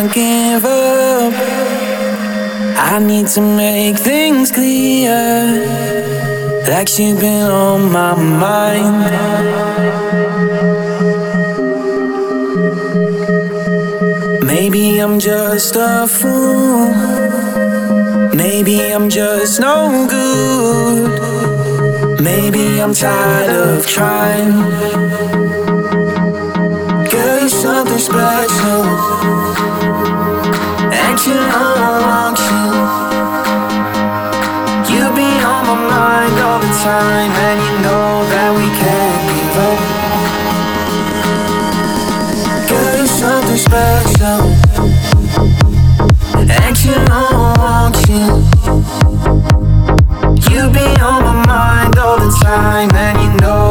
Don't give up. I need to make things clear. Like she's been on my mind. Maybe I'm just a fool. Maybe I'm just no good. Maybe I'm tired of trying something special you know I want you? You be on my mind all the time And you know that we can't give up. Girl, you're something special. You know I want you? You be on my mind all the time And you know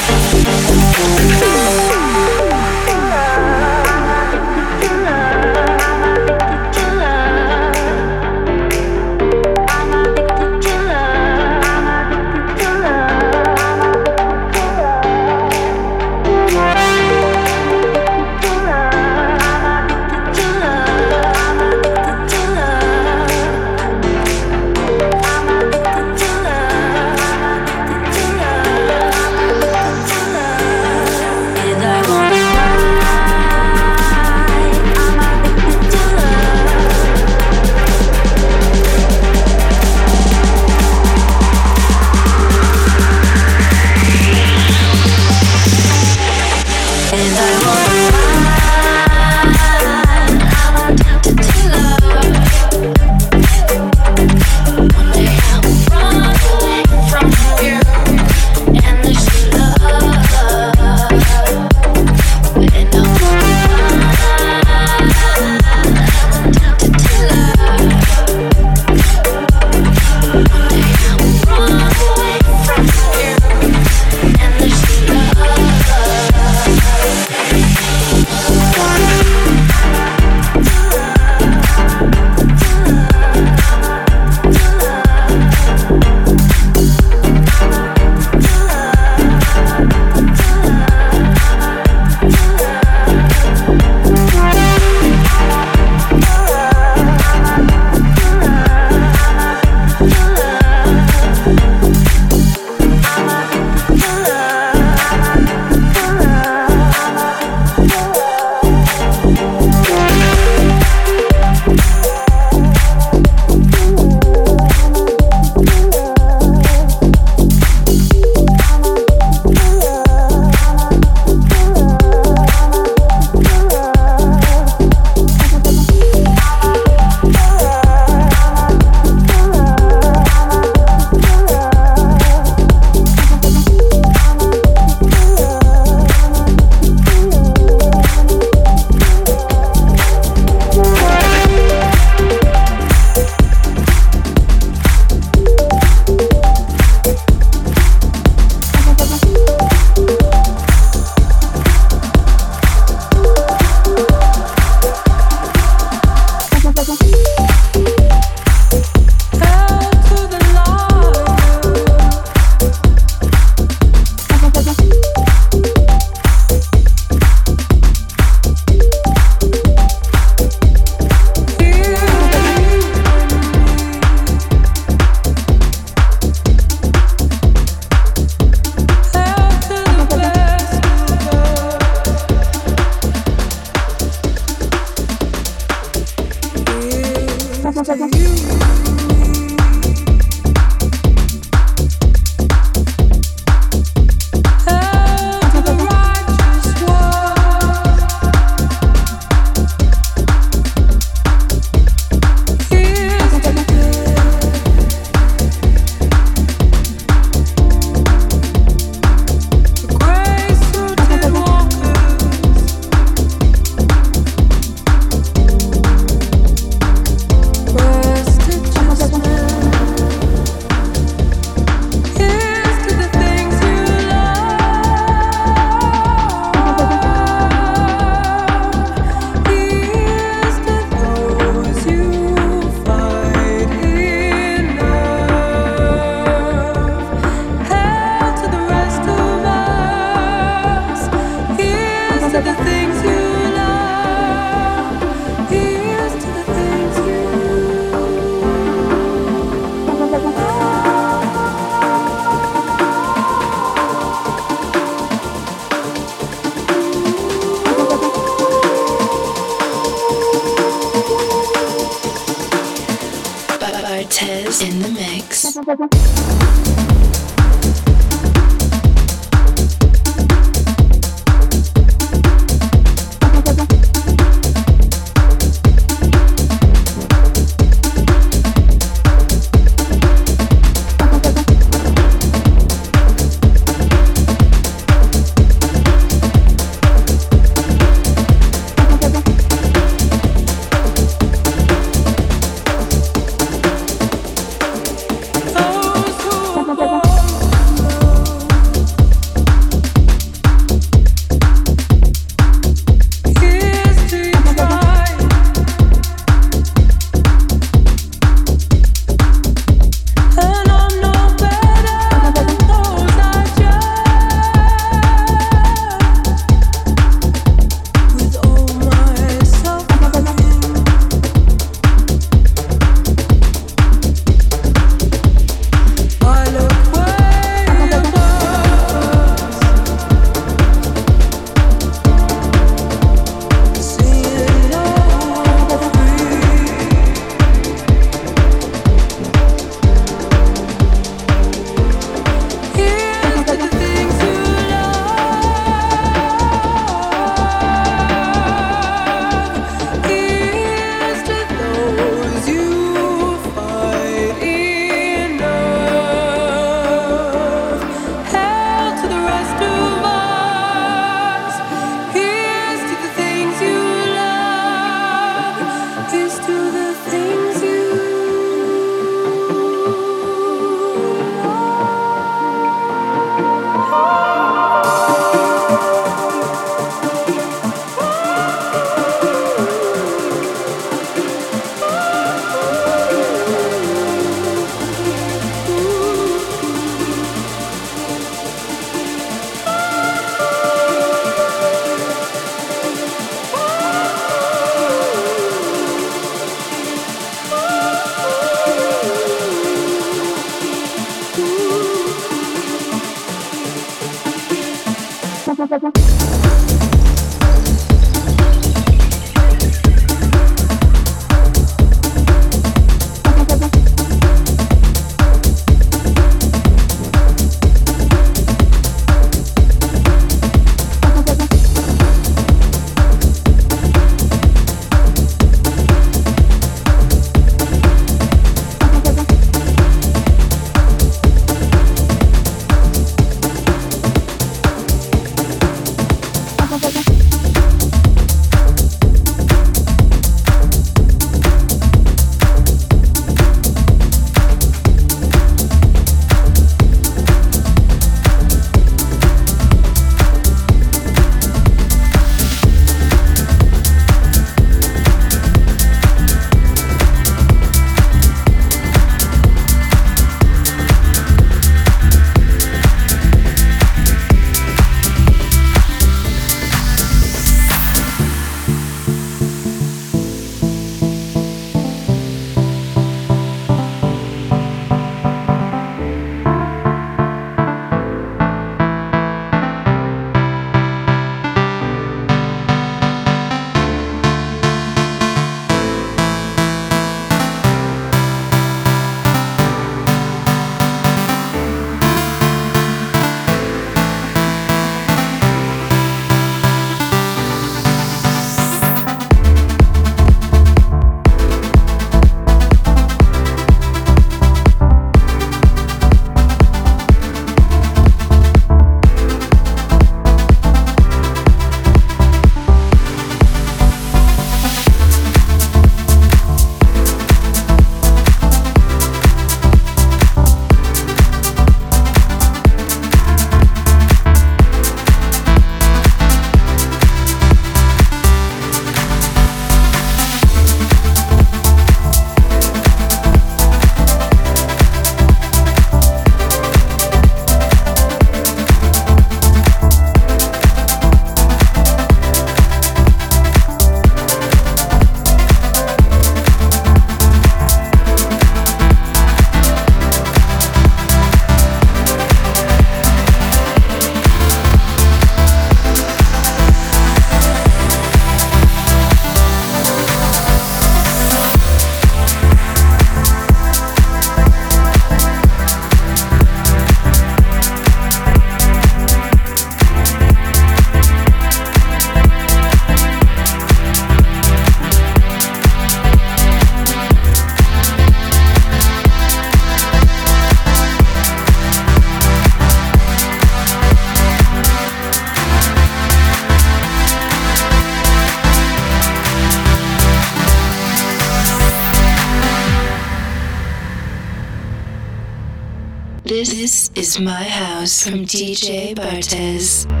This is my house from DJ Bartez.